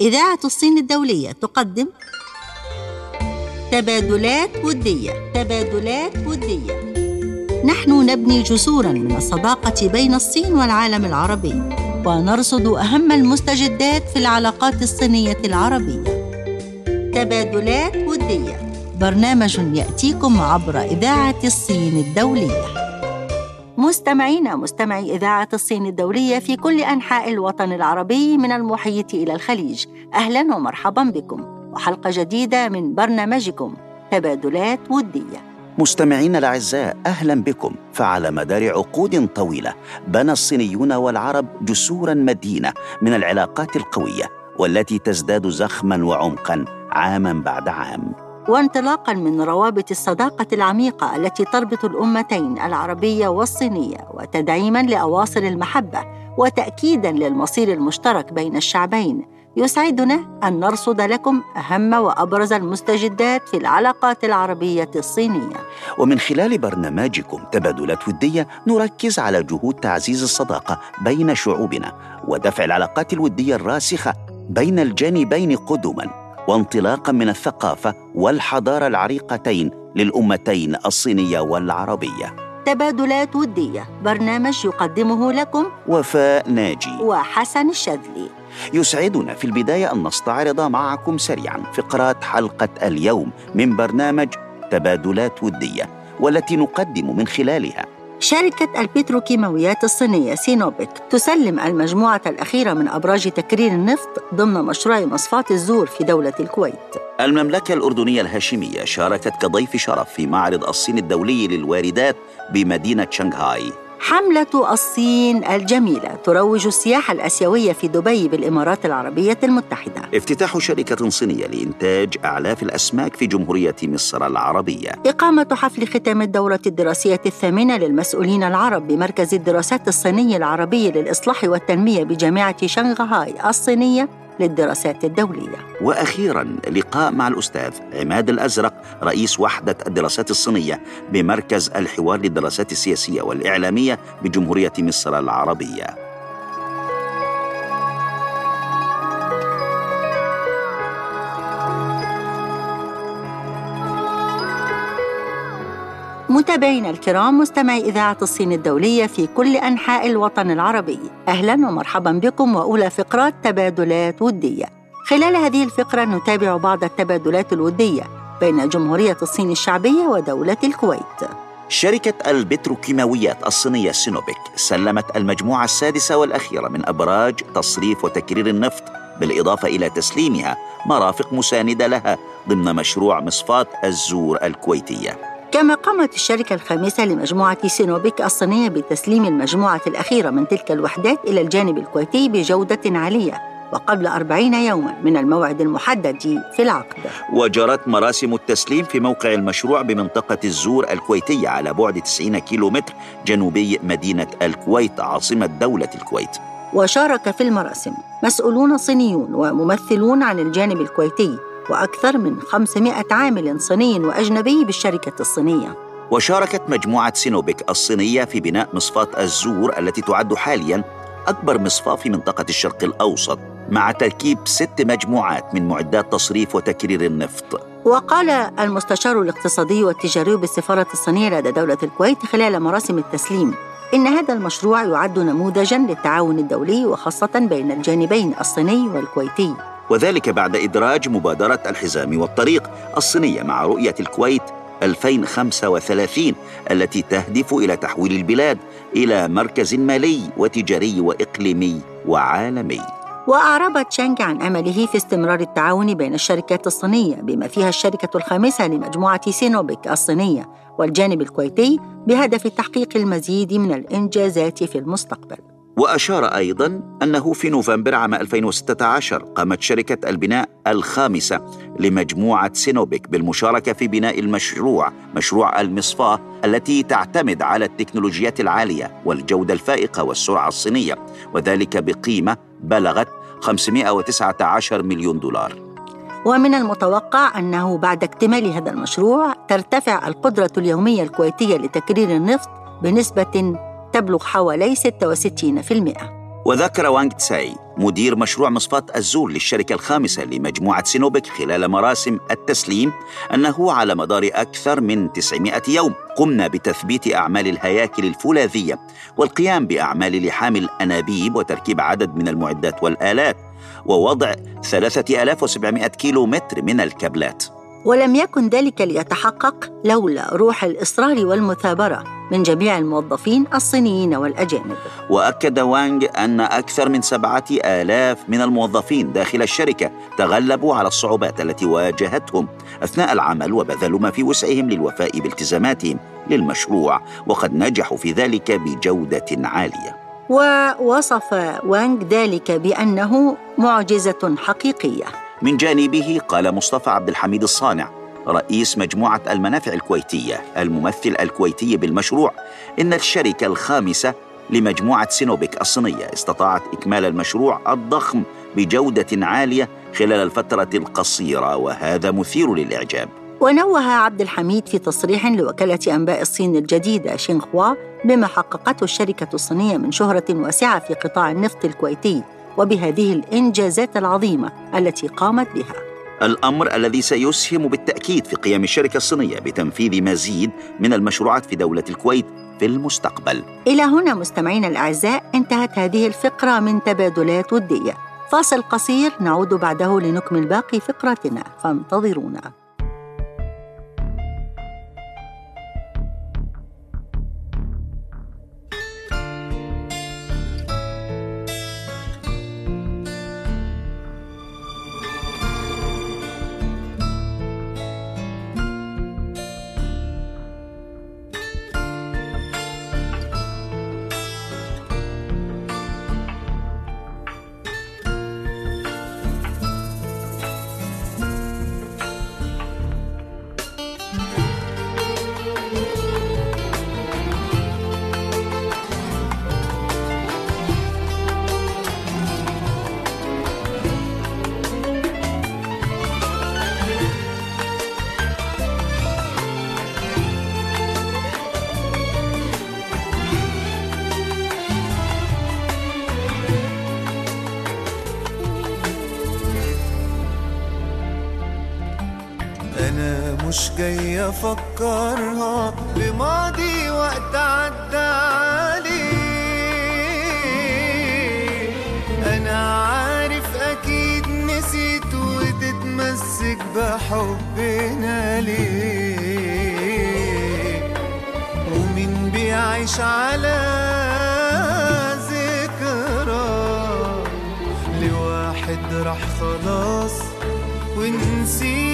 إذاعة الصين الدولية تقدم تبادلات ودية. تبادلات ودية. نحن نبني جسورا من الصداقة بين الصين والعالم العربي ونرصد أهم المستجدات في العلاقات الصينية العربية. تبادلات ودية. برنامج يأتيكم عبر إذاعة الصين الدولية. مستمعينا مستمعي إذاعة الصين الدولية في كل أنحاء الوطن العربي من المحيط إلى الخليج. أهلا ومرحبا بكم. وحلقة جديدة من برنامجكم تبادلات ودية. مستمعينا الأعزاء أهلا بكم. فعلى مدار عقود طويلة بنى الصينيون والعرب جسورا مدينة من العلاقات القوية والتي تزداد زخما وعمقا عاما بعد عام. وانطلاقا من روابط الصداقة العميقة التي تربط الأمتين العربية والصينية وتدعيما لأواصر المحبة وتأكيدا للمصير المشترك بين الشعبين. يسعدنا أن نرصد لكم أهم وأبرز المستجدات في العلاقات العربية الصينية. ومن خلال برنامجكم تبادلات ودية نركز على جهود تعزيز الصداقة بين شعوبنا ودفع العلاقات الودية الراسخة بين الجانبين قدما. وانطلاقا من الثقافة والحضارة العريقتين للأمتين الصينية والعربية. تبادلات ودية. برنامج يقدمه لكم وفاء ناجي. وحسن الشاذلي يسعدنا في البداية أن نستعرض معكم سريعا فقرات حلقة اليوم من برنامج تبادلات ودية والتي نقدم من خلالها. شركة البتروكيماويات الصينية سينوبك تسلم المجموعة الأخيرة من أبراج تكرير النفط ضمن مشروع مصفاة الزور في دولة الكويت. المملكة الأردنية الهاشمية شاركت كضيف شرف في معرض الصين الدولي للواردات بمدينة شنغهاي. حملة الصين الجميلة تروج السياحة الآسيوية في دبي بالإمارات العربية المتحدة. افتتاح شركة صينية لإنتاج أعلاف الأسماك في جمهورية مصر العربية. إقامة حفل ختام الدورة الدراسية الثامنة للمسؤولين العرب بمركز الدراسات الصيني العربي للإصلاح والتنمية بجامعة شنغهاي الصينية. للدراسات الدولية. وأخيرا لقاء مع الأستاذ عماد الأزرق رئيس وحدة الدراسات الصينية بمركز الحوار للدراسات السياسية والإعلامية بجمهورية مصر العربية. متابعينا الكرام مستمعي إذاعة الصين الدولية في كل أنحاء الوطن العربي. أهلا ومرحبا بكم وأولى فقرات تبادلات ودية. خلال هذه الفقرة نتابع بعض التبادلات الودية بين جمهورية الصين الشعبية ودولة الكويت. شركة البتروكيماويات الصينية سينوبيك سلمت المجموعة السادسة والأخيرة من أبراج تصريف وتكرير النفط بالإضافة إلى تسليمها مرافق مساندة لها ضمن مشروع مصفاة الزور الكويتية. كما قامت الشركة الخامسة لمجموعة سينوبيك الصينية بتسليم المجموعة الأخيرة من تلك الوحدات إلى الجانب الكويتي بجودة عالية وقبل أربعين يوما من الموعد المحدد في العقد. وجرت مراسم التسليم في موقع المشروع بمنطقة الزور الكويتية على بعد 90 كيلومتر جنوبي مدينة الكويت عاصمة دولة الكويت. وشارك في المراسم مسؤولون صينيون وممثلون عن الجانب الكويتي وأكثر من 500 عامل صيني وأجنبي بالشركة الصينية. وشاركت مجموعة سينوبيك الصينية في بناء مصفاة الزور التي تعد حاليا أكبر مصفاة في منطقة الشرق الأوسط مع تركيب ست مجموعات من معدات تصريف وتكرير النفط. وقال المستشار الاقتصادي والتجاري بالسفارة الصينية لدى دولة الكويت خلال مراسم التسليم إن هذا المشروع يعد نموذجا للتعاون الدولي وخاصة بين الجانبين الصيني والكويتي. وذلك بعد إدراج مبادرة الحزام والطريق الصينية مع رؤية الكويت 2035 التي تهدف إلى تحويل البلاد إلى مركز مالي وتجاري وإقليمي وعالمي. وأعرب تشانغ عن أمله في استمرار التعاون بين الشركات الصينية بما فيها الشركة الخامسة لمجموعة سينوبيك الصينية والجانب الكويتي بهدف تحقيق المزيد من الإنجازات في المستقبل. وأشار أيضا أنه في نوفمبر عام 2016 قامت شركة البناء الخامسة لمجموعة سينوبيك بالمشاركة في بناء المشروع مشروع المصفاة التي تعتمد على التكنولوجيات العالية والجودة الفائقة والسرعة الصينية وذلك بقيمة بلغت 519 مليون دولار. ومن المتوقع أنه بعد اكتمال هذا المشروع ترتفع القدرة اليومية الكويتية لتكرير النفط بنسبة تبلغ حوالي 66% وذكر وانغ تساي مدير مشروع مصفاة الزول للشركة الخامسة لمجموعة سينوبك خلال مراسم التسليم أنه على مدار أكثر من 900 يوم قمنا بتثبيت أعمال الهياكل الفولاذية والقيام بأعمال لحام الأنابيب وتركيب عدد من المعدات والآلات ووضع 3700 كيلو متر من الكابلات. ولم يكن ذلك ليتحقق لولا روح الإصرار والمثابرة. من جميع الموظفين الصينيين والأجانب. وأكد وانغ أن أكثر من سبعة آلاف من الموظفين داخل الشركة تغلبوا على الصعوبات التي واجهتهم أثناء العمل وبذلوا ما في وسعهم للوفاء بالتزاماتهم للمشروع وقد نجحوا في ذلك بجودة عالية. ووصف وانغ ذلك بأنه معجزة حقيقية. من جانبه قال مصطفى عبد الحميد الصانع رئيس مجموعة المنافع الكويتية الممثل الكويتي بالمشروع إن الشركة الخامسة لمجموعة سينوبيك الصينية استطاعت إكمال المشروع الضخم بجودة عالية خلال الفترة القصيرة وهذا مثير للإعجاب. ونوه عبد الحميد في تصريح لوكالة أنباء الصين الجديدة شينخوا بما حققته الشركة الصينية من شهرة واسعة في قطاع النفط الكويتي وبهذه الإنجازات العظيمة التي قامت بها. الأمر الذي سيسهم بالتأكيد في قيام الشركة الصينية بتنفيذ مزيد من المشروعات في دولة الكويت في المستقبل. إلى هنا مستمعينا الأعزاء انتهت هذه الفقرة من تبادلات ودية. فاصل قصير نعود بعده لنكمل باقي فقرتنا فانتظرونا. جاي أفكرها بماضي وقت عدى عليه أنا عارف أكيد نسيت وتتمسك بحبنا ليه. ومين بيعيش على ذكرى؟ لواحد راح خلاص ونسيه.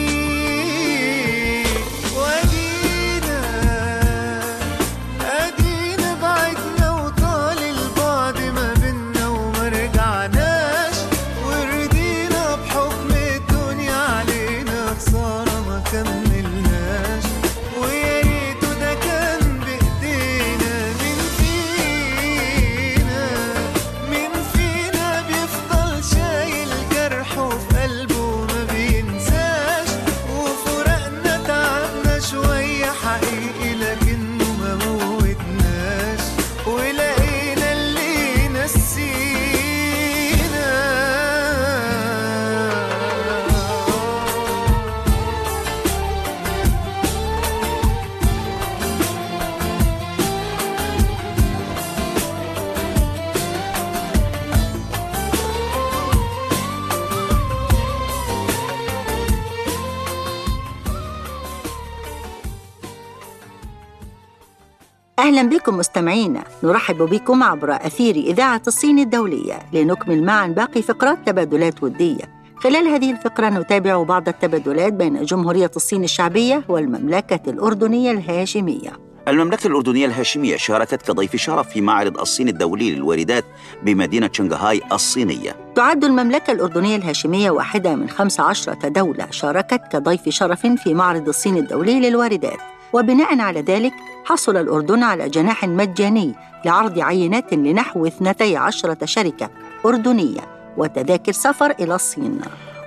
أهلا بكم مستمعينا. نرحب بكم عبر أثير إذاعة الصين الدولية لنكمل معا باقي فقرات تبادلات ودية. خلال هذه الفقرة نتابع بعض التبادلات بين جمهورية الصين الشعبية والمملكة الأردنية الهاشمية. المملكة الأردنية الهاشمية شاركت كضيف شرف في معرض الصين الدولي للواردات بمدينة شنغهاي الصينية. تعد المملكة الأردنية الهاشمية واحدة من 15 دولة شاركت كضيف شرف في معرض الصين الدولي للواردات. وبناء على ذلك حصل الأردن على جناح مجاني لعرض عينات لنحو 12 شركة أردنية وتذاكر سفر إلى الصين.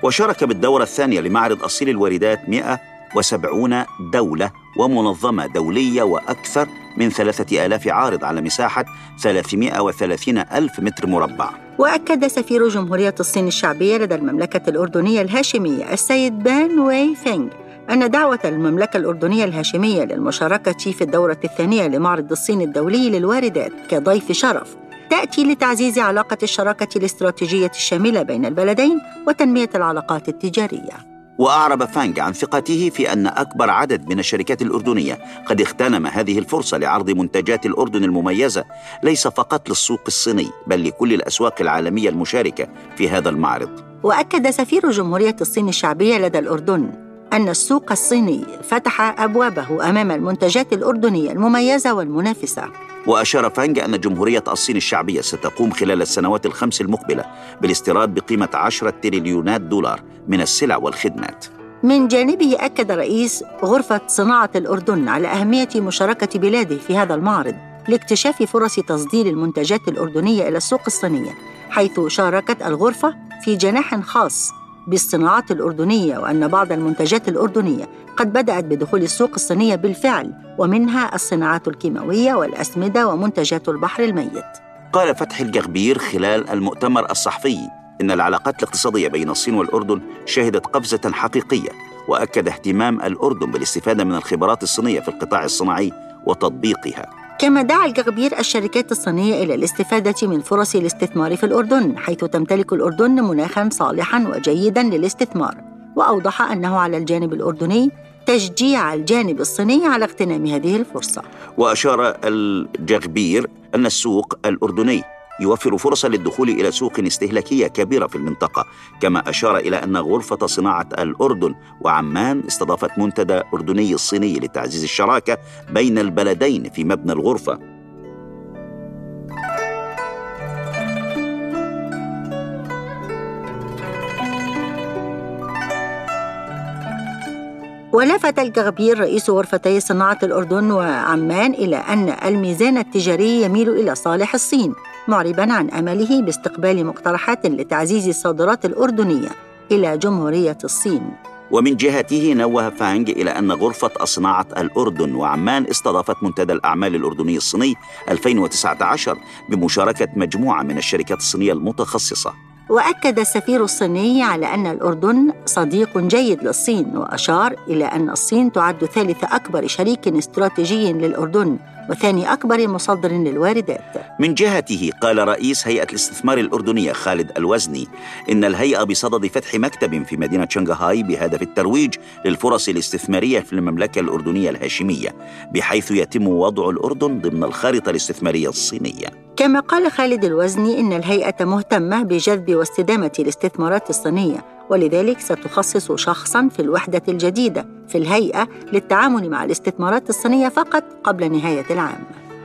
وشارك بالدورة الثانية لمعرض الصين الواردات 170 دولة ومنظمة دولية وأكثر من ثلاثة آلاف عارض على مساحة 330 ألف متر مربع. وأكد سفير جمهورية الصين الشعبية لدى المملكة الأردنية الهاشمية السيد بان واي فينغ أن دعوة المملكة الأردنية الهاشمية للمشاركة في الدورة الثانية لمعرض الصين الدولي للواردات كضيف شرف تأتي لتعزيز علاقة الشراكة الاستراتيجية الشاملة بين البلدين وتنمية العلاقات التجارية. وأعرب فانغ عن ثقته في أن أكبر عدد من الشركات الأردنية قد اغتنم هذه الفرصة لعرض منتجات الأردن المميزة ليس فقط للسوق الصيني بل لكل الأسواق العالمية المشاركة في هذا المعرض. وأكد سفير جمهورية الصين الشعبية لدى الأردن أن السوق الصيني فتح أبوابه أمام المنتجات الأردنية المميزة والمنافسة. وأشار فانج أن جمهورية الصين الشعبية ستقوم خلال السنوات الخمس المقبلة بالاستيراد بقيمة 10 تريليونات دولار من السلع والخدمات. من جانبه أكد رئيس غرفة صناعة الأردن على أهمية مشاركة بلاده في هذا المعرض لاكتشاف فرص تصدير المنتجات الأردنية إلى السوق الصينية حيث شاركت الغرفة في جناح خاص بالصناعات الأردنية وأن بعض المنتجات الأردنية قد بدأت بدخول السوق الصينية بالفعل ومنها الصناعات الكيماوية والأسمدة ومنتجات البحر الميت. قال فتحي الجغبير خلال المؤتمر الصحفي إن العلاقات الاقتصادية بين الصين والأردن شهدت قفزة حقيقية وأكد اهتمام الأردن بالاستفادة من الخبرات الصينية في القطاع الصناعي وتطبيقها. كما دعا الجغبير الشركات الصينية إلى الاستفادة من فرص الاستثمار في الأردن حيث تمتلك الأردن مناخا صالحا وجيدا للاستثمار. وأوضح أنه على الجانب الأردني تشجيع الجانب الصيني على اغتنام هذه الفرصة. وأشار الجغبير أن السوق الأردني يوفر فرصا للدخول إلى سوق استهلاكية كبيرة في المنطقة كما أشار إلى أن غرفة صناعة الأردن وعمان استضافت منتدى أردني الصيني لتعزيز الشراكة بين البلدين في مبنى الغرفة. ولفت الجغبير رئيس غرفتي صناعة الأردن وعمان إلى أن الميزان التجاري يميل إلى صالح الصين. معربا عن أمله باستقبال مقترحات لتعزيز الصادرات الأردنية إلى جمهورية الصين. ومن جهته نوه فانج إلى أن غرفة صناعة الأردن وعمان استضافت منتدى الأعمال الأردني الصيني 2019 بمشاركة مجموعة من الشركات الصينية المتخصصة. وأكد السفير الصيني على أن الأردن صديق جيد للصين وأشار إلى أن الصين تعد ثالث أكبر شريك استراتيجي للأردن. وثاني أكبر مصدر للواردات. من جهته قال رئيس هيئة الاستثمار الأردنية خالد الوزني إن الهيئة بصدد فتح مكتب في مدينة شنغهاي بهدف الترويج للفرص الاستثمارية في المملكة الأردنية الهاشمية بحيث يتم وضع الأردن ضمن الخارطة الاستثمارية الصينية. كما قال خالد الوزني إن الهيئة مهتمة بجذب واستدامة الاستثمارات الصينية ولذلك ستخصص شخصا في الوحدة الجديدة في الهيئة للتعامل مع الاستثمارات الصينية فقط قبل نهاية العام.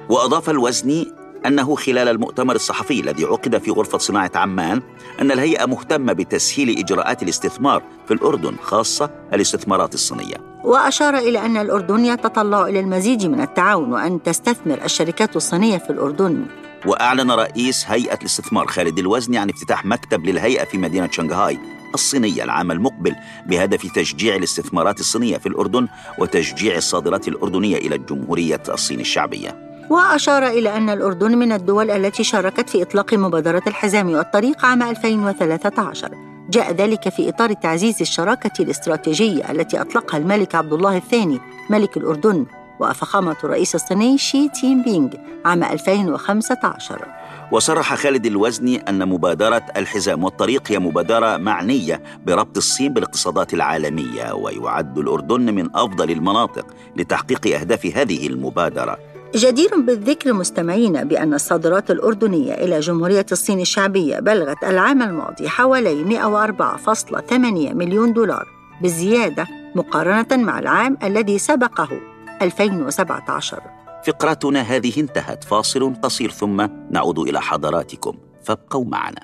وأضاف الوزني أنه خلال المؤتمر الصحفي الذي عقد في غرفة صناعة عمان أن الهيئة مهتمة بتسهيل إجراءات الاستثمار في الأردن خاصة الاستثمارات الصينية وأشار إلى أن الأردن يتطلع إلى المزيد من التعاون وأن تستثمر الشركات الصينية في الأردن وأعلن رئيس هيئة الاستثمار خالد الوزني عن افتتاح مكتب للهيئة في مدينة شنغهاي الصينية العام المقبل بهدف تشجيع الاستثمارات الصينية في الأردن وتشجيع الصادرات الأردنية إلى الجمهورية الصين الشعبية. وأشار إلى أن الأردن من الدول التي شاركت في إطلاق مبادرة الحزام والطريق عام 2013 جاء ذلك في إطار تعزيز الشراكة الاستراتيجية التي أطلقها الملك عبد الله الثاني ملك الأردن وفخامة الرئيس الصيني شي تين بينغ عام 2015 وصرح خالد الوزني أن مبادرة الحزام والطريق هي مبادرة معنية بربط الصين بالاقتصادات العالمية ويعد الأردن من أفضل المناطق لتحقيق أهداف هذه المبادرة. جدير بالذكر مستمعين بأن الصادرات الأردنية إلى جمهورية الصين الشعبية بلغت العام الماضي حوالي 104.8 مليون دولار بزيادة مقارنة مع العام الذي سبقه 2017 فقرتنا هذه انتهت. فاصل قصير ثم نعود إلى حضراتكم. فابقوا معنا.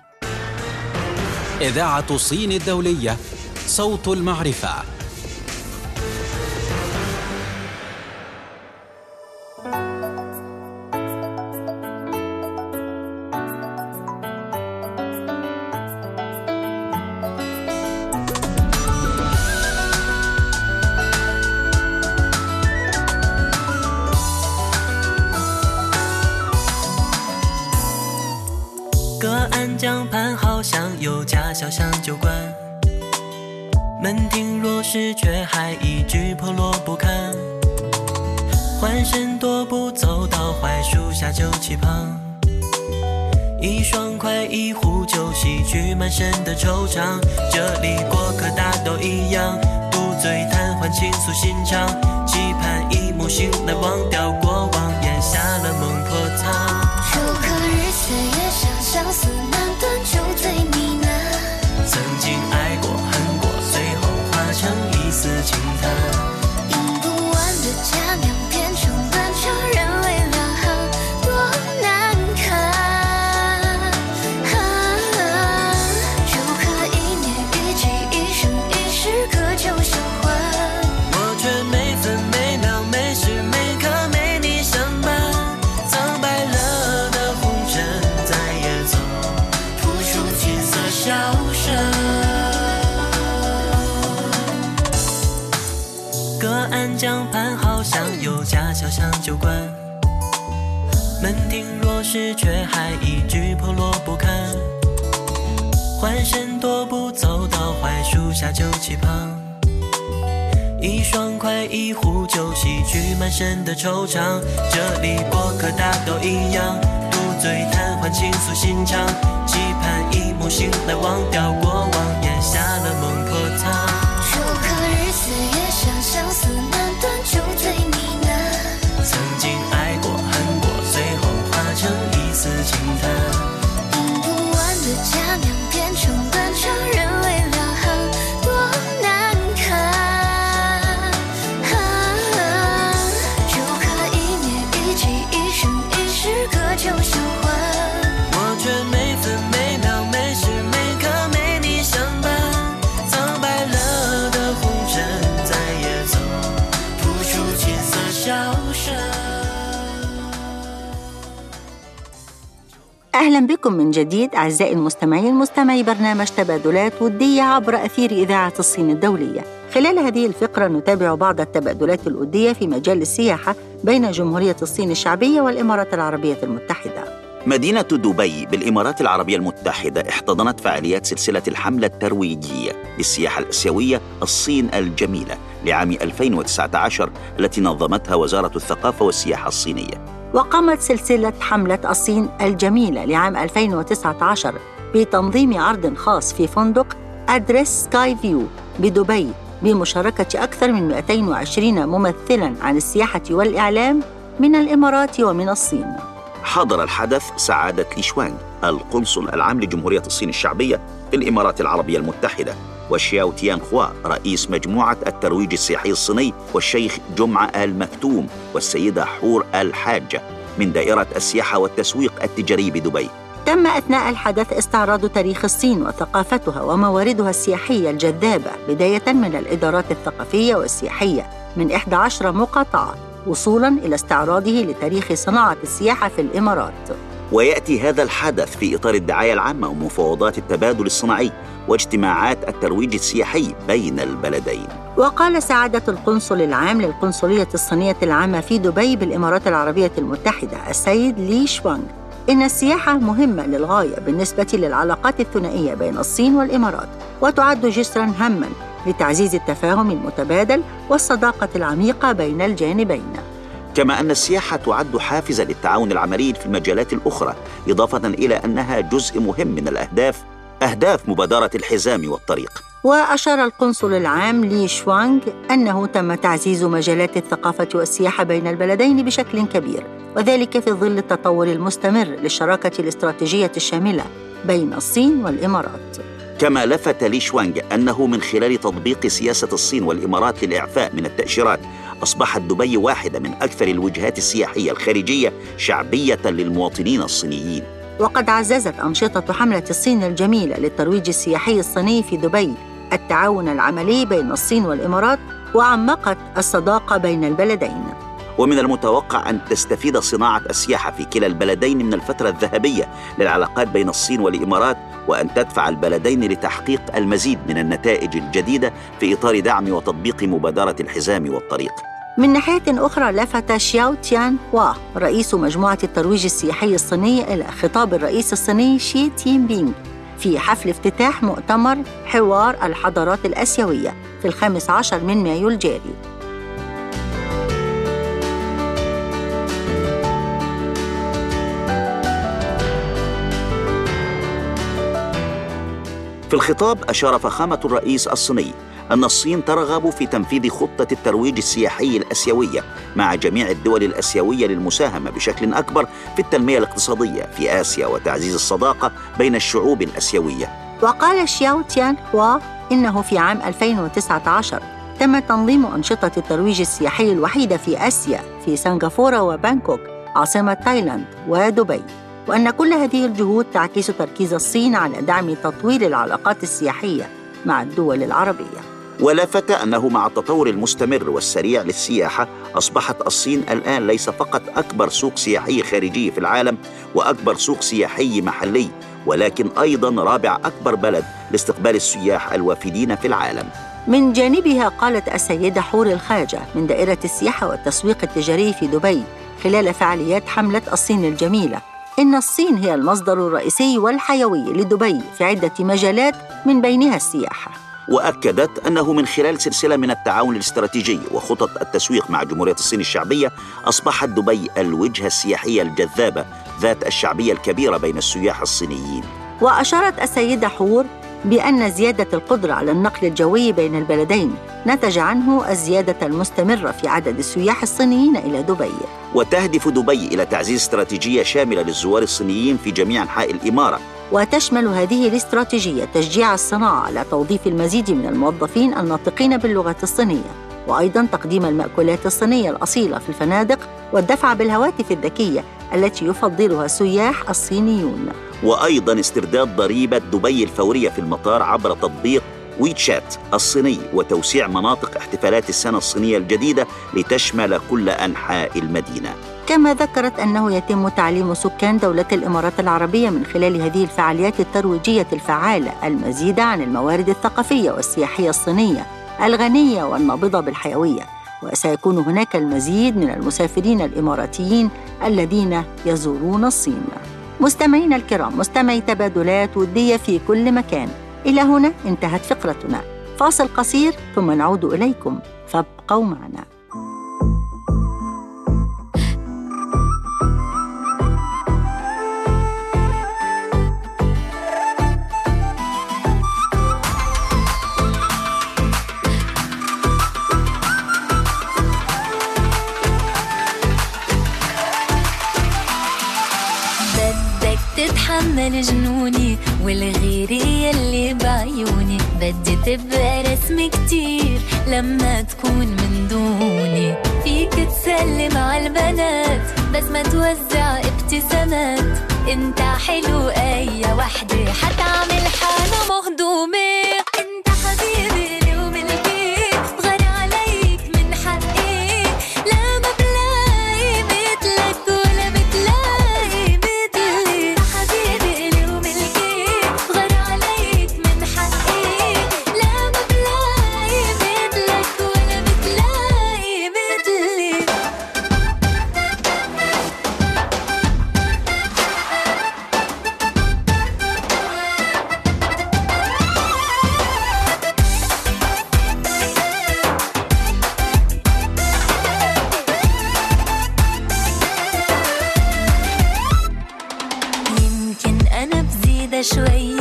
إذاعة صين الدولية صوت المعرفة. 门庭若市，却还一直破落不堪。换身踱步走到槐树下酒旗旁，一双筷一壶酒，洗去满身的惆怅。这里过客大都一样，独醉贪欢，倾诉心肠，期盼一梦醒来，忘掉过往，咽下了梦破汤。如何日思夜想，相思深的惆怅。这里过客大都一样，独醉贪欢，倾诉心肠，期盼一梦醒来，忘掉过往，渴酒相欢。我却每分每秒每时每刻没你相伴，苍白了的红尘再也走不出琴瑟箫声。 أهلا بكم من جديد أعزائي المستمعين مستمعي برنامج تبادلات ودية عبر أثير إذاعة الصين الدولية خلال هذه الفقرة نتابع بعض التبادلات الودية في مجال السياحة بين جمهورية الصين الشعبية والإمارات العربية المتحدة. مدينة دبي بالإمارات العربية المتحدة احتضنت فعاليات سلسلة الحملة الترويجية للسياحة الآسيوية الصين الجميلة لعام 2019 التي نظمتها وزارة الثقافة والسياحة الصينية. وقامت سلسلة حملة الصين الجميلة لعام 2019 بتنظيم عرض خاص في فندق أدريس سكاي فيو بدبي. بمشاركة أكثر من 220 ممثلاً عن السياحة والإعلام من الإمارات ومن الصين. حضر الحدث سعادة لي شوانغ القنصل العام لجمهورية الصين الشعبية في الإمارات العربية المتحدة وشياو تيان خوا رئيس مجموعة الترويج السياحي الصيني والشيخ جمعة آل مكتوم والسيدة حور آل حاجة من دائرة السياحة والتسويق التجاري بدبي. تم أثناء الحدث استعراض تاريخ الصين وثقافتها ومواردها السياحية الجذابة بداية من الإدارات الثقافية والسياحية من 11 مقاطعة وصولاً إلى استعراضه لتاريخ صناعة السياحة في الإمارات. ويأتي هذا الحدث في إطار الدعاية العامة ومفاوضات التبادل الصناعي واجتماعات الترويج السياحي بين البلدين. وقال سعادة القنصل العام للقنصلية الصينية العامة في دبي بالإمارات العربية المتحدة السيد لي شوانغ. إن السياحة مهمة للغاية بالنسبة للعلاقات الثنائية بين الصين والإمارات وتعد جسراً هاماً لتعزيز التفاهم المتبادل والصداقة العميقة بين الجانبين. كما أن السياحة تعد حافزا للتعاون العملي في المجالات الأخرى إضافة إلى أنها جزء مهم من الأهداف أهداف مبادرة الحزام والطريق. وأشار القنصل العام لي شوانغ أنه تم تعزيز مجالات الثقافة والسياحة بين البلدين بشكل كبير وذلك في ظل التطور المستمر للشراكة الاستراتيجية الشاملة بين الصين والإمارات. كما لفت لي شوانغ أنه من خلال تطبيق سياسة الصين والإمارات للإعفاء من التأشيرات أصبحت دبي واحدة من أكثر الوجهات السياحية الخارجية شعبية للمواطنين الصينيين. وقد عززت أنشطة حملة الصين الجميلة للترويج السياحي الصيني في دبي التعاون العملي بين الصين والإمارات وعمقت الصداقة بين البلدين. ومن المتوقع أن تستفيد صناعة السياحة في كلا البلدين من الفترة الذهبية للعلاقات بين الصين والإمارات وأن تدفع البلدين لتحقيق المزيد من النتائج الجديدة في إطار دعم وتطبيق مبادرة الحزام والطريق. من ناحية أخرى لفت شياو تيان هوا رئيس مجموعة الترويج السياحي الصيني إلى خطاب الرئيس الصيني شي جين بينغ في حفل افتتاح مؤتمر حوار الحضارات الآسيوية في الخامس عشر من مايو الجاري. في الخطاب أشار فخامة الرئيس الصيني أن الصين ترغب في تنفيذ خطة الترويج السياحي الأسيوية مع جميع الدول الأسيوية للمساهمة بشكل أكبر في التنمية الاقتصادية في آسيا وتعزيز الصداقة بين الشعوب الأسيوية. وقال شياو تيان هوا إنه في عام 2019 تم تنظيم أنشطة الترويج السياحي الوحيدة في آسيا في سنغافورة وبانكوك عاصمة تايلاند ودبي. وأن كل هذه الجهود تعكس تركيز الصين على دعم تطوير العلاقات السياحية مع الدول العربية. ولفت أنه مع التطور المستمر والسريع للسياحة أصبحت الصين الآن ليس فقط أكبر سوق سياحي خارجي في العالم وأكبر سوق سياحي محلي ولكن أيضا رابع أكبر بلد لاستقبال السياح الوافدين في العالم. من جانبها قالت السيدة حور الخاجة من دائرة السياحة والتسويق التجاري في دبي خلال فعاليات حملة الصين الجميلة. إن الصين هي المصدر الرئيسي والحيوي لدبي في عدة مجالات من بينها السياحة. وأكدت أنه من خلال سلسلة من التعاون الاستراتيجي وخطط التسويق مع جمهورية الصين الشعبية أصبحت دبي الوجهة السياحية الجذابة ذات الشعبية الكبيرة بين السياح الصينيين. وأشارت السيدة حور بأن زيادة القدرة على النقل الجوي بين البلدين نتج عنه الزيادة المستمرة في عدد السياح الصينيين إلى دبي. وتهدف دبي إلى تعزيز استراتيجية شاملة للزوار الصينيين في جميع أنحاء الإمارة. وتشمل هذه الاستراتيجية تشجيع الصناعة على توظيف المزيد من الموظفين الناطقين باللغة الصينية. وأيضا تقديم المأكولات الصينية الأصيلة في الفنادق والدفع بالهواتف الذكية التي يفضلها السياح الصينيون. وأيضا استرداد ضريبة دبي الفورية في المطار عبر تطبيق ويتشات الصيني وتوسيع مناطق احتفالات السنة الصينية الجديدة لتشمل كل أنحاء المدينة. كما ذكرت أنه يتم تعليم سكان دولة الإمارات العربية من خلال هذه الفعاليات الترويجية الفعالة المزيد عن الموارد الثقافية والسياحية الصينية. الغنية والنابضة بالحيوية وسيكون هناك المزيد من المسافرين الإماراتيين الذين يزورون الصين. مستمعينا الكرام مستمعي تبادلات ودية في كل مكان. إلى هنا انتهت فقرتنا. فاصل قصير ثم نعود إليكم. فابقوا معنا. تبقى رسم كتير لما تكون من دوني. فيك تسلم على البنات بس ما توزع ابتسامات. انت حلو شوي.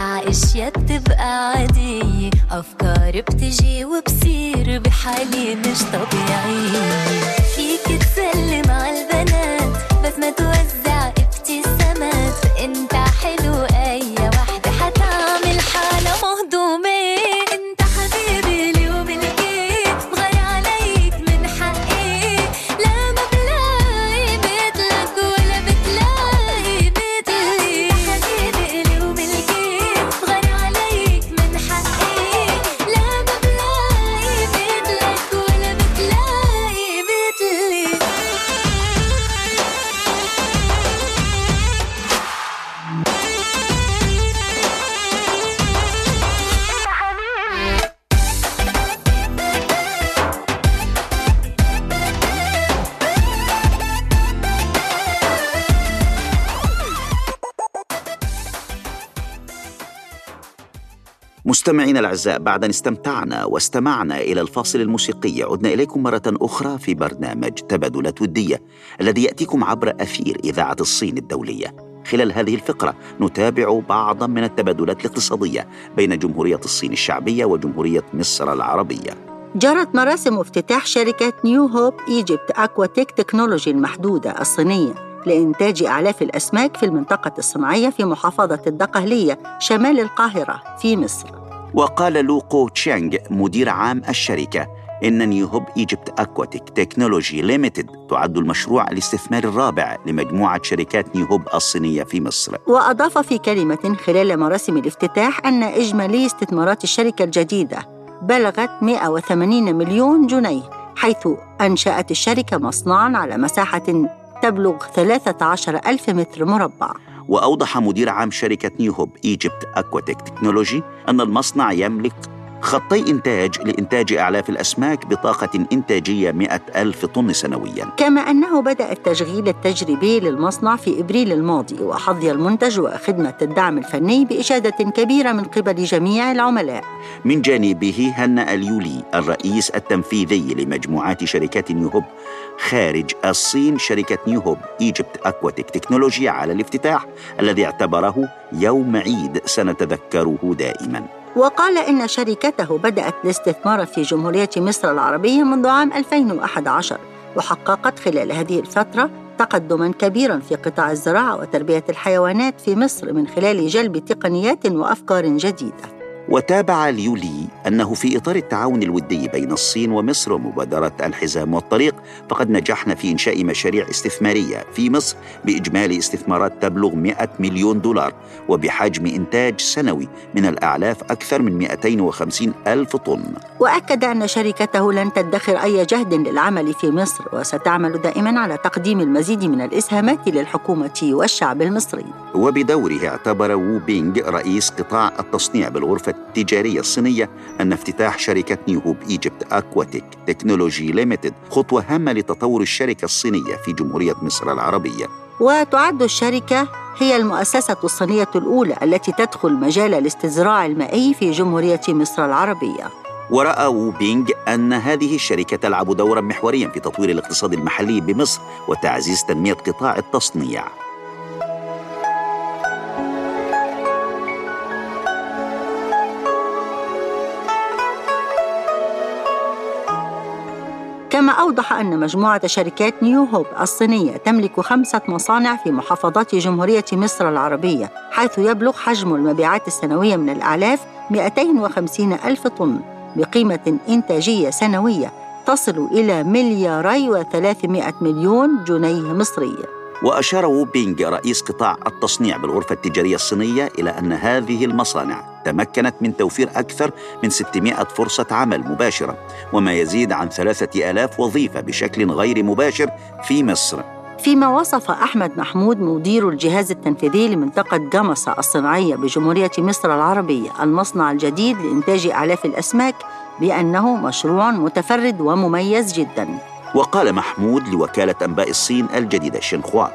عاشية بتبقى عادية أفكار بتجي وبصير بحالي مش طبيعية فيك تسلم على البنات بس ما توزع مستمعينا الأعزاء بعد أن استمتعنا واستمعنا إلى الفاصل الموسيقي عدنا إليكم مرة أخرى في برنامج تبادلات وديه الذي يأتيكم عبر أثير إذاعة الصين الدولية. خلال هذه الفقرة نتابع بعضا من التبادلات الاقتصادية بين جمهورية الصين الشعبية وجمهورية مصر العربية. جرت مراسم افتتاح شركة New Hope Egypt Aquatic Technology المحدودة الصينية لإنتاج أعلاف الأسماك في المنطقة الصناعية في محافظة الدقهلية شمال القاهرة في مصر وقال لوقو تشانغ مدير عام الشركة إن New Hope Egypt Aquatic Technology Limited تعد المشروع الاستثماري الرابع لمجموعة شركات نيوهوب الصينية في مصر. وأضاف في كلمة خلال مراسم الافتتاح أن إجمالي استثمارات الشركة الجديدة بلغت 180 مليون جنيه حيث أنشأت الشركة مصنعاً على مساحة تبلغ 13 ألف متر مربع. وأوضح مدير عام شركة نيوهوب إيجيبت أكواتيك تكنولوجي أن المصنع يملك خطي إنتاج لإنتاج أعلاف الأسماك بطاقة إنتاجية 100 ألف طن سنوياً. كما أنه بدأ التشغيل التجريبي للمصنع في إبريل الماضي وحظي المنتج وخدمة الدعم الفني بإشادة كبيرة من قبل جميع العملاء. من جانبه هنأ اليولي الرئيس التنفيذي لمجموعات شركات نيوهوب خارج الصين شركة نيوهوب إيجيبت أكواتيك تكنولوجي على الافتتاح الذي اعتبره يوم عيد سنتذكره دائماً. وقال إن شركته بدأت الاستثمار في جمهورية مصر العربية منذ عام 2011 وحققت خلال هذه الفترة تقدما كبيرا في قطاع الزراعة وتربية الحيوانات في مصر من خلال جلب تقنيات وأفكار جديدة. وتابع اليولي أنه في إطار التعاون الودي بين الصين ومصر ومبادرة الحزام والطريق فقد نجحنا في إنشاء مشاريع استثمارية في مصر بإجمالي استثمارات تبلغ 100 مليون دولار وبحجم إنتاج سنوي من الأعلاف أكثر من 250 ألف طن. وأكد أن شركته لن تدخر أي جهد للعمل في مصر وستعمل دائما على تقديم المزيد من الإسهامات للحكومة والشعب المصري. وبدوره اعتبر وو بينغ رئيس قطاع التصنيع بالغرفة التجارية الصينية أن افتتاح شركة New Hope Egypt Aquatic Technology Limited خطوة هامة لتطور الشركة الصينية في جمهورية مصر العربية. وتعد الشركة هي المؤسسة الصينية الأولى التي تدخل مجال الاستزراع المائي في جمهورية مصر العربية. ورأى وو بينغ أن هذه الشركة تلعب دورا محوريا في تطوير الاقتصاد المحلي بمصر وتعزيز تنمية قطاع التصنيع. كما أوضح أن مجموعة شركات نيو هوب الصينية تملك خمسة مصانع في محافظات جمهورية مصر العربية حيث يبلغ حجم المبيعات السنوية من الأعلاف 250 ألف طن بقيمة إنتاجية سنوية تصل إلى ملياري وثلاثمائة مليون جنيه مصري. وأشار وو بينغ رئيس قطاع التصنيع بالغرفة التجارية الصينية إلى أن هذه المصانع تمكنت من توفير أكثر من 600 فرصة عمل مباشرة وما يزيد عن 3000 وظيفة بشكل غير مباشر في مصر. فيما وصف أحمد محمود مدير الجهاز التنفيذي لمنطقة جمصة الصناعية بجمهورية مصر العربية المصنع الجديد لإنتاج أعلاف الأسماك بأنه مشروع متفرد ومميز جداً. وقال محمود لوكالة أنباء الصين الجديدة شينخوا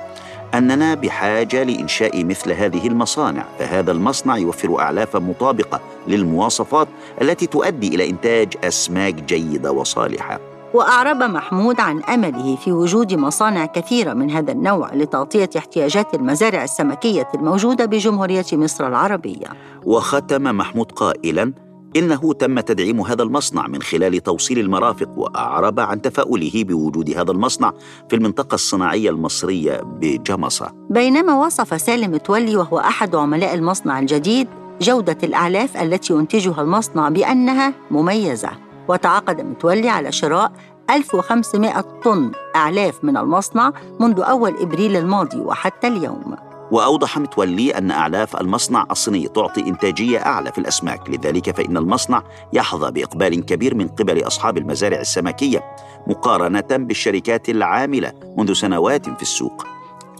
أننا بحاجة لإنشاء مثل هذه المصانع فهذا المصنع يوفر أعلافا مطابقة للمواصفات التي تؤدي إلى إنتاج أسماك جيدة وصالحة. وأعرب محمود عن أمله في وجود مصانع كثيرة من هذا النوع لتغطية احتياجات المزارع السمكية الموجودة بجمهورية مصر العربية. وختم محمود قائلا إنه تم تدعيم هذا المصنع من خلال توصيل المرافق وأعرب عن تفاؤله بوجود هذا المصنع في المنطقة الصناعية المصرية بجمصة. بينما وصف سالم متولي وهو أحد عملاء المصنع الجديد جودة الأعلاف التي ينتجها المصنع بأنها مميزة. وتعاقد متولي على شراء 1500 طن أعلاف من المصنع منذ أول إبريل الماضي وحتى اليوم. وأوضح متولي أن أعلاف المصنع الصيني تعطي إنتاجية أعلى في الأسماك. لذلك فإن المصنع يحظى بإقبال كبير من قبل أصحاب المزارع السمكية مقارنة بالشركات العاملة منذ سنوات في السوق.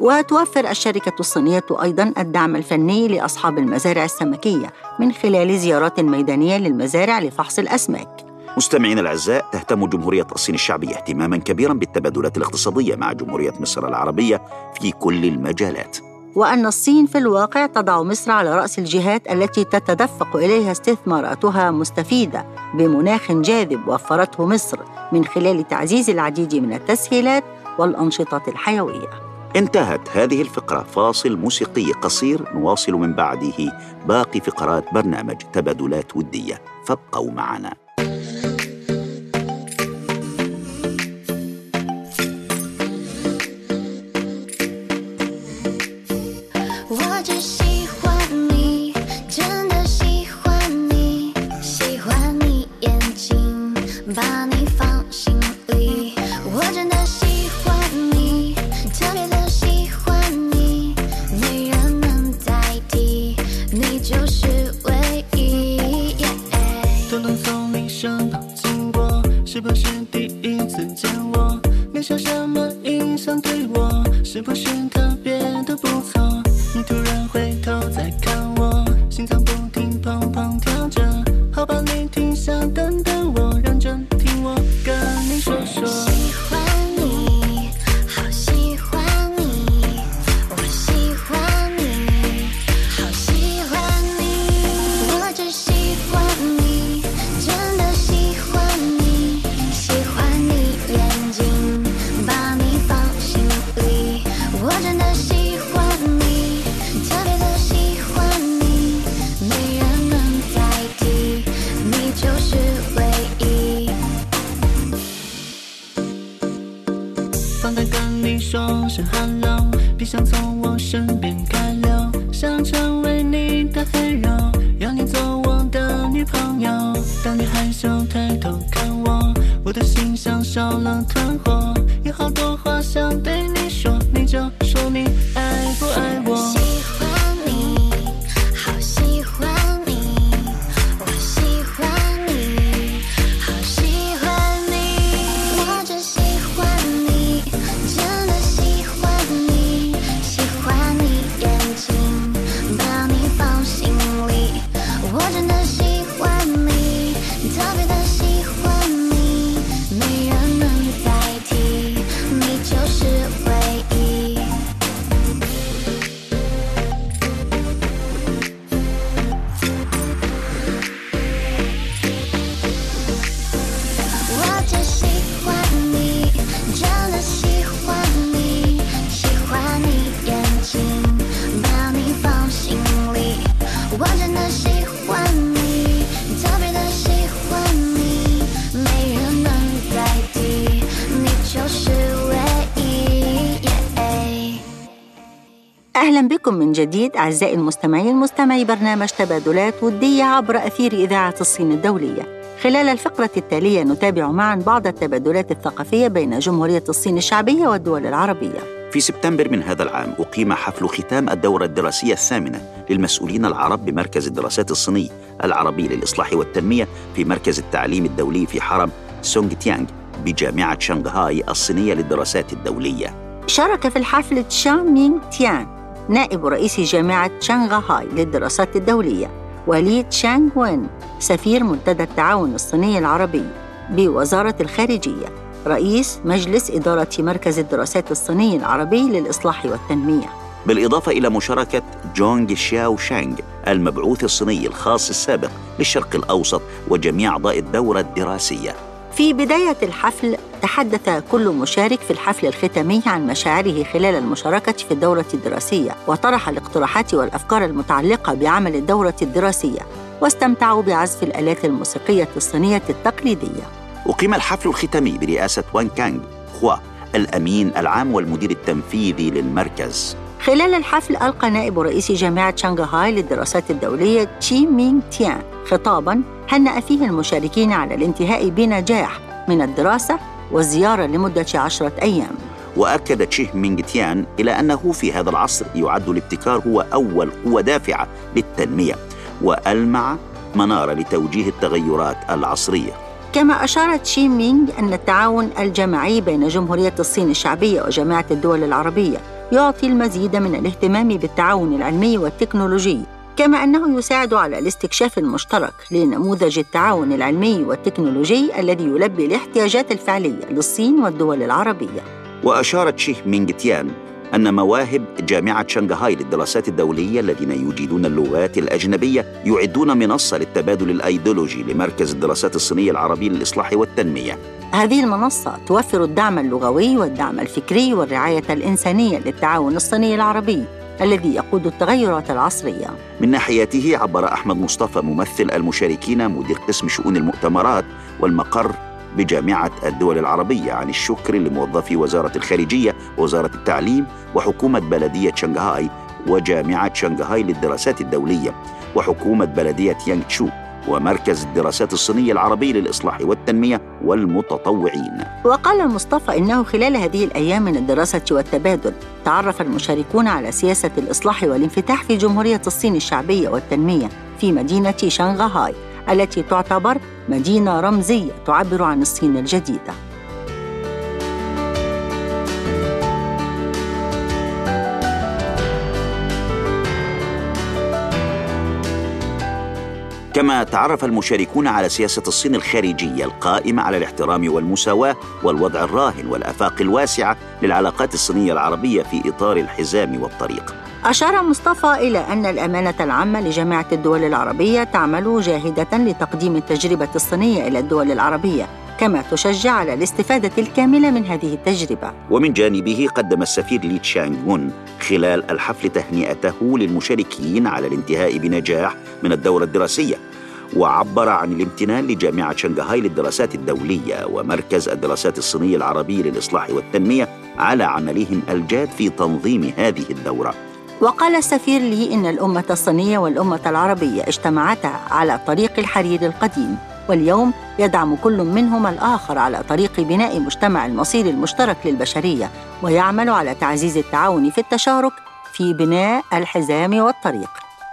وتوفر الشركة الصينية أيضا الدعم الفني لأصحاب المزارع السمكية من خلال زيارات ميدانية للمزارع لفحص الأسماك. مستمعينا الأعزاء تهتم جمهورية الصين الشعبية اهتماما كبيرا بالتبادلات الاقتصادية مع جمهورية مصر العربية في كل المجالات. وأن الصين في الواقع تضع مصر على رأس الجهات التي تتدفق إليها استثماراتها مستفيدة بمناخ جاذب وفرته مصر من خلال تعزيز العديد من التسهيلات والأنشطة الحيوية. انتهت هذه الفقرة. فاصل موسيقي قصير نواصل من بعده باقي فقرات برنامج تبادلات ودية. فابقوا معنا. 是不是第一次见我？留下什么印象对我？是不是特别的不错？你突然回头再看我，心脏不停砰砰跳 أهلا بكم من جديد أعزائي المستمعين مستمعي برنامج تبادلات ودية عبر أثير إذاعة الصين الدولية. خلال الفقرة التالية نتابع معا بعض التبادلات الثقافية بين جمهورية الصين الشعبية والدول العربية. في سبتمبر من هذا العام أقيم حفل ختام الدورة الدراسية الثامنة للمسؤولين العرب بمركز الدراسات الصيني العربي للإصلاح والتنمية في مركز التعليم الدولي في حرم سونغ تيانغ بجامعة شنغهاي الصينية للدراسات الدولية. شارك في الحفل تشان مينغ تيان نائب رئيس جامعة شنغهاي للدراسات الدولية ولي تشانغ وين سفير منتدى التعاون الصيني العربي بوزارة الخارجية رئيس مجلس إدارة مركز الدراسات الصيني العربي للإصلاح والتنمية. بالإضافة إلى مشاركة جونغ شاو شانغ المبعوث الصيني الخاص السابق للشرق الأوسط وجميع أعضاء الدورة الدراسية. في بداية الحفل تحدث كل مشارك في الحفل الختامي عن مشاعره خلال المشاركة في الدورة الدراسية وطرح الاقتراحات والأفكار المتعلقة بعمل الدورة الدراسية واستمتعوا بعزف الآلات الموسيقية الصينية التقليدية. أقيم الحفل الختامي برئاسة وان كانغ خوا الأمين العام والمدير التنفيذي للمركز. خلال الحفل ألقى نائب رئيس جامعة شنغهاي للدراسات الدولية تشي مينغ تيان خطاباً هنأ فيه المشاركين على الانتهاء بنجاح من الدراسة والزيارة لمدة عشرة أيام. وأكد تشيه مينغ تيان إلى أنه في هذا العصر يعد الابتكار هو أول قوة دافعة للتنمية وألمع منارة لتوجيه التغيرات العصرية. كما أشارت شي مينغ أن التعاون الجماعي بين جمهورية الصين الشعبية وجامعة الدول العربية يعطي المزيد من الاهتمام بالتعاون العلمي والتكنولوجي. كما أنه يساعد على الاستكشاف المشترك لنموذج التعاون العلمي والتكنولوجي الذي يلبي الاحتياجات الفعلية للصين والدول العربية. وأشارت شيه مينغ تيان أن مواهب جامعة شنغهاي للدراسات الدولية الذين يجيدون اللغات الأجنبية يعدون منصة للتبادل الأيديولوجي لمركز الدراسات الصينية العربي للإصلاح والتنمية. هذه المنصة توفر الدعم اللغوي والدعم الفكري والرعاية الإنسانية للتعاون الصيني العربي. الذي يقود التغيرات العصرية. من ناحيته عبر أحمد مصطفى ممثل المشاركين مدير قسم شؤون المؤتمرات والمقر بجامعة الدول العربية عن الشكر لموظفي وزارة الخارجية ووزارة التعليم وحكومة بلدية شنغهاي وجامعة شنغهاي للدراسات الدولية وحكومة بلدية يانغشو ومركز الدراسات الصينية العربي للإصلاح والتنمية والمتطوعين. وقال مصطفى إنه خلال هذه الأيام من الدراسة والتبادل تعرف المشاركون على سياسة الإصلاح والانفتاح في جمهورية الصين الشعبية والتنمية في مدينة شنغهاي التي تعتبر مدينة رمزية تعبر عن الصين الجديدة. كما تعرف المشاركون على سياسة الصين الخارجية القائمة على الاحترام والمساواة والوضع الراهن والآفاق الواسعة للعلاقات الصينية العربية في إطار الحزام والطريق. أشار مصطفى إلى أن الأمانة العامة لجامعة الدول العربية تعمل جاهدة لتقديم التجربة الصينية إلى الدول العربية. كما تشجع على الاستفادة الكاملة من هذه التجربة. ومن جانبه قدم السفير لي تشانغون خلال الحفل تهنئته للمشاركين على الانتهاء بنجاح من الدورة الدراسية وعبر عن الامتنان لجامعة شنغهاي للدراسات الدولية ومركز الدراسات الصينية العربي للإصلاح والتنمية على عملهم الجاد في تنظيم هذه الدورة. وقال السفير لي إن الأمة الصينية والأمة العربية اجتمعتا على طريق الحرير القديم. واليوم يدعم كل منهما الآخر على طريق بناء مجتمع المصير المشترك للبشرية ويعمل على تعزيز التعاون في التشارك في بناء الحزام والطريق.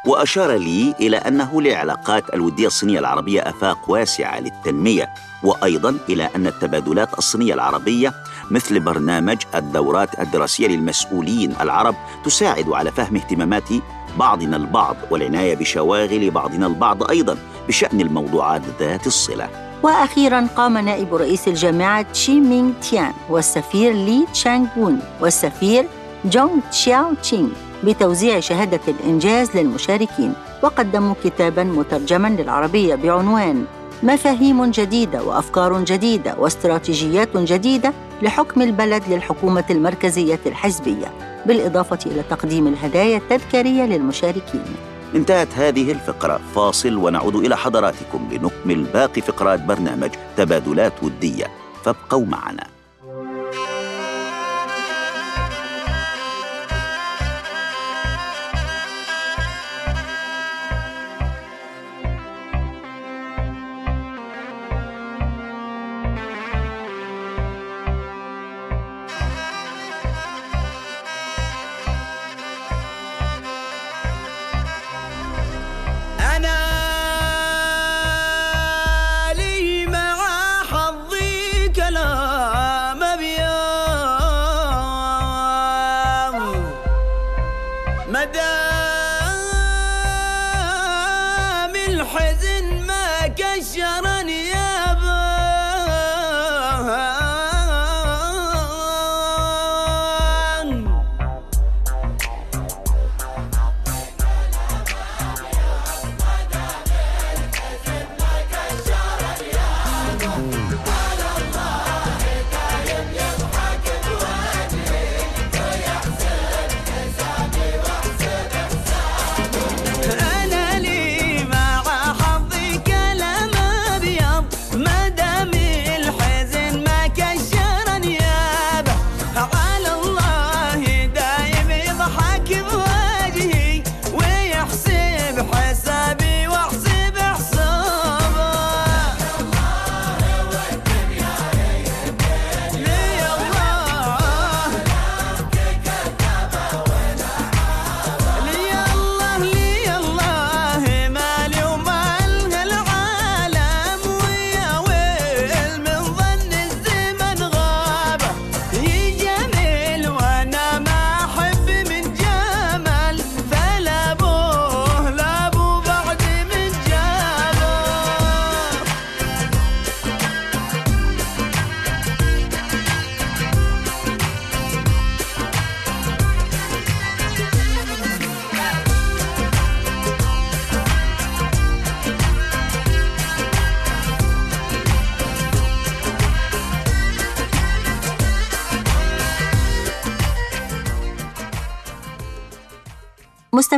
وأشار لي إلى أنه للعلاقات الودية الصينية العربية آفاق واسعة للتنمية وأيضا إلى أن التبادلات الصينية العربية مثل برنامج الدورات الدراسية للمسؤولين العرب تساعد على فهم اهتمامات بعضنا البعض والعناية بشواغل بعضنا البعض أيضا بشأن الموضوعات ذات الصلة. وأخيرا قام نائب رئيس الجامعة تشي مينغ تيان والسفير لي تشانغ وون والسفير جونغ تشاو تشينغ بتوزيع شهادة الإنجاز للمشاركين وقدموا كتابا مترجما للعربية بعنوان مفاهيم جديدة وأفكار جديدة واستراتيجيات جديدة لحكم البلد للحكومة المركزية الحزبية. بالإضافة إلى تقديم الهدايا التذكارية للمشاركين. انتهت هذه الفقرة. فاصل ونعود إلى حضراتكم لنكمل باقي فقرات برنامج تبادلات ودية. فابقوا معنا.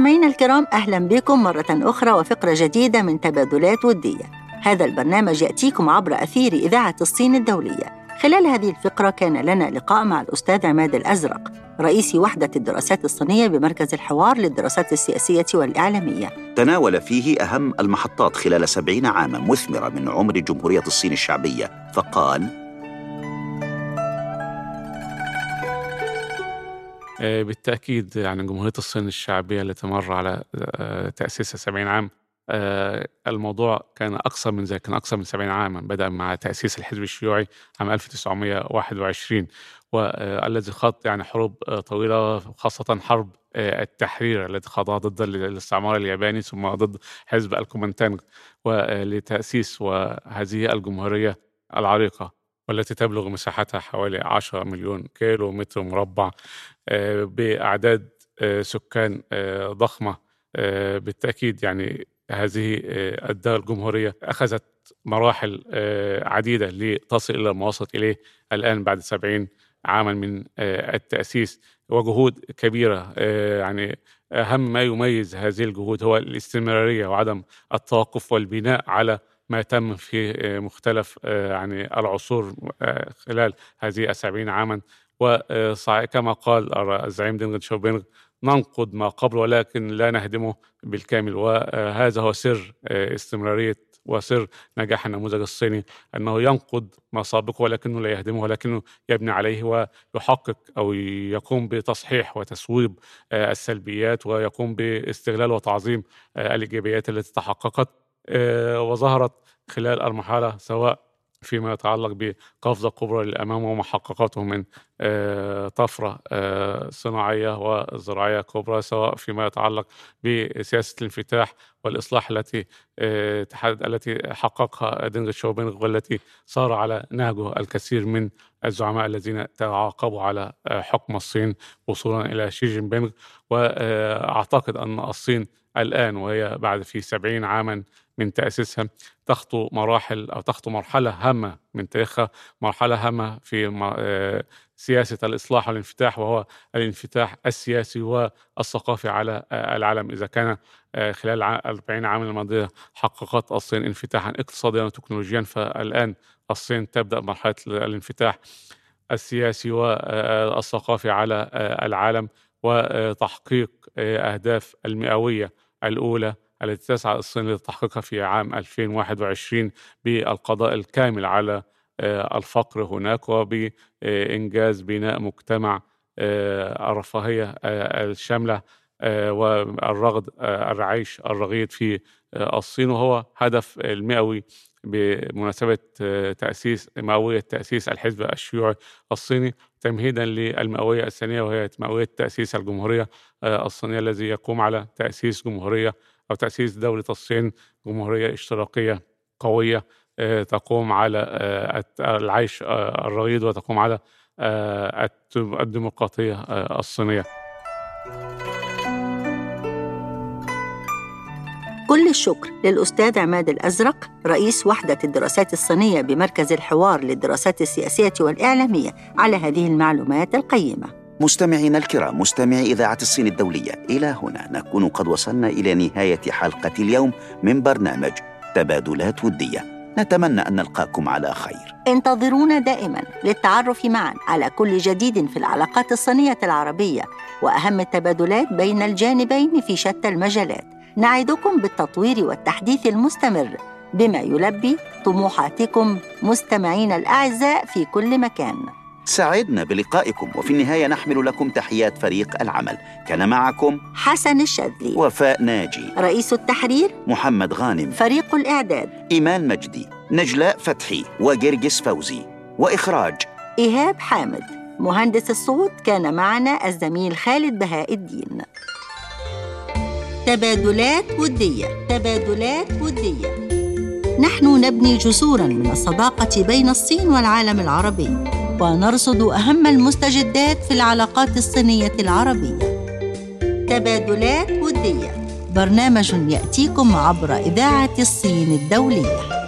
مستمعينا الكرام أهلا بكم مرة أخرى وفقرة جديدة من تبادلات ودية. هذا البرنامج يأتيكم عبر أثير إذاعة الصين الدولية. خلال هذه الفقرة كان لنا لقاء مع الأستاذ عماد الأزرق رئيس وحدة الدراسات الصينية بمركز الحوار للدراسات السياسية والإعلامية. تناول فيه أهم المحطات خلال سبعين عاما مثمرة من عمر جمهورية الصين الشعبية. فقال بالتأكيد يعني جمهورية الصين الشعبية التي مر على آه، تأسيسها 70 عام آه، الموضوع كان أقصر من ذلك كان أقصر من 70 عاما بدأ مع تأسيس الحزب الشيوعي عام 1921 والذي خاض يعني حروب آه، طويلة خاصة حرب آه، التحرير التي خاضها ضد ال- الاستعمار الياباني ثم ضد حزب الكومنتانغ ولتأسيس وهذه الجمهورية العريقة. والتي تبلغ مساحتها حوالي 10 مليون كيلو متر مربع آه، بأعداد آه، سكان آه، ضخمة بالتأكيد يعني هذه الدولة الجمهورية أخذت مراحل عديدة لتصل إلى ما وصلت إليه الآن بعد 70 عاما من التأسيس وجهود كبيرة يعني أهم ما يميز هذه الجهود هو الاستمرارية وعدم التوقف والبناء على ما تم في آه، مختلف آه، يعني العصور آه، خلال هذه السبعين عاما. وكما قال الزعيم دينغ شوبينغ ننقض ما قبل ولكن لا نهدمه بالكامل. وهذا هو سر استمرارية وسر نجاح النموذج الصيني أنه ينقض ما سابقه ولكنه لا يهدمه ولكنه يبني عليه ويحقق أو يقوم بتصحيح وتسويب السلبيات ويقوم باستغلال وتعظيم الإيجابيات التي تحققت. وظهرت خلال المرحلة سواء فيما يتعلق بقفزة كبرى للأمام وما حققته من آه، طفرة آه، صناعية وزراعية كبرى سواء فيما يتعلق بسياسة الانفتاح والإصلاح التي آه، التي حققها دينغ شوبينغ والتي صار على نهجه الكثير من الزعماء الذين تعاقبوا على آه، حكم الصين وصولا إلى شي جين بينغ وأعتقد أن الصين الآن وهي بعد في سبعين عاما من تأسيسها تخطو مراحل أو تخطو مرحلة هامة من تاريخها مرحلة هامة في آه، سياسة الإصلاح والانفتاح وهو الانفتاح السياسي والثقافي على آه، العالم. إذا كان آه، خلال الع- 40 عام الماضية حققت الصين انفتاحا اقتصاديا وتكنولوجيا فالآن الصين تبدأ مرحلة الانفتاح السياسي والثقافي على العالم وتحقيق أهداف المئوية الأولى التي تسعى الصين لتحقيقها في عام 2021 بالقضاء الكامل على آه، الفقر هناك وبإنجاز بناء مجتمع آه، الرفاهية آه، الشاملة والرغد العيش الرغيد في الصين. وهو هدف المئوي بمناسبة تأسيس مئوية تأسيس الحزب الشيوعي الصيني تمهيدا للمئوية الثانية وهي مئوية تأسيس الجمهورية الصينية الذي يقوم على تأسيس جمهورية أو تأسيس دولة الصين جمهورية اشتراكية قوية آه، تقوم على آه، العيش آه، الرغيد وتقوم على الديمقراطية الصينية. كل الشكر للأستاذ عماد الأزرق رئيس وحدة الدراسات الصينية بمركز الحوار للدراسات السياسية والإعلامية على هذه المعلومات القيمة. مستمعينا الكرام مستمعي إذاعة الصين الدولية إلى هنا نكون قد وصلنا إلى نهاية حلقة اليوم من برنامج تبادلات ودية. نتمنى أن نلقاكم على خير. انتظرونا دائما للتعرف معا على كل جديد في العلاقات الصينية العربية وأهم التبادلات بين الجانبين في شتى المجالات. نعدكم بالتطوير والتحديث المستمر بما يلبي طموحاتكم مستمعين الأعزاء في كل مكان. سعدنا بلقائكم وفي النهاية نحمل لكم تحيات فريق العمل. كان معكم حسن الشاذلي. وفاء ناجي. رئيس التحرير محمد غانم. فريق الإعداد. إيمان مجدي. نجلاء فتحي. وجرجس فوزي. وإخراج إيهاب حامد. مهندس الصوت كان معنا الزميل خالد بهاء الدين. تبادلات ودية. تبادلات ودية. نحن نبني جسورا من الصداقة بين الصين والعالم العربي. ونرصد أهم المستجدات في العلاقات الصينية العربية. تبادلات ودية. برنامج يأتيكم عبر إذاعة الصين الدولية.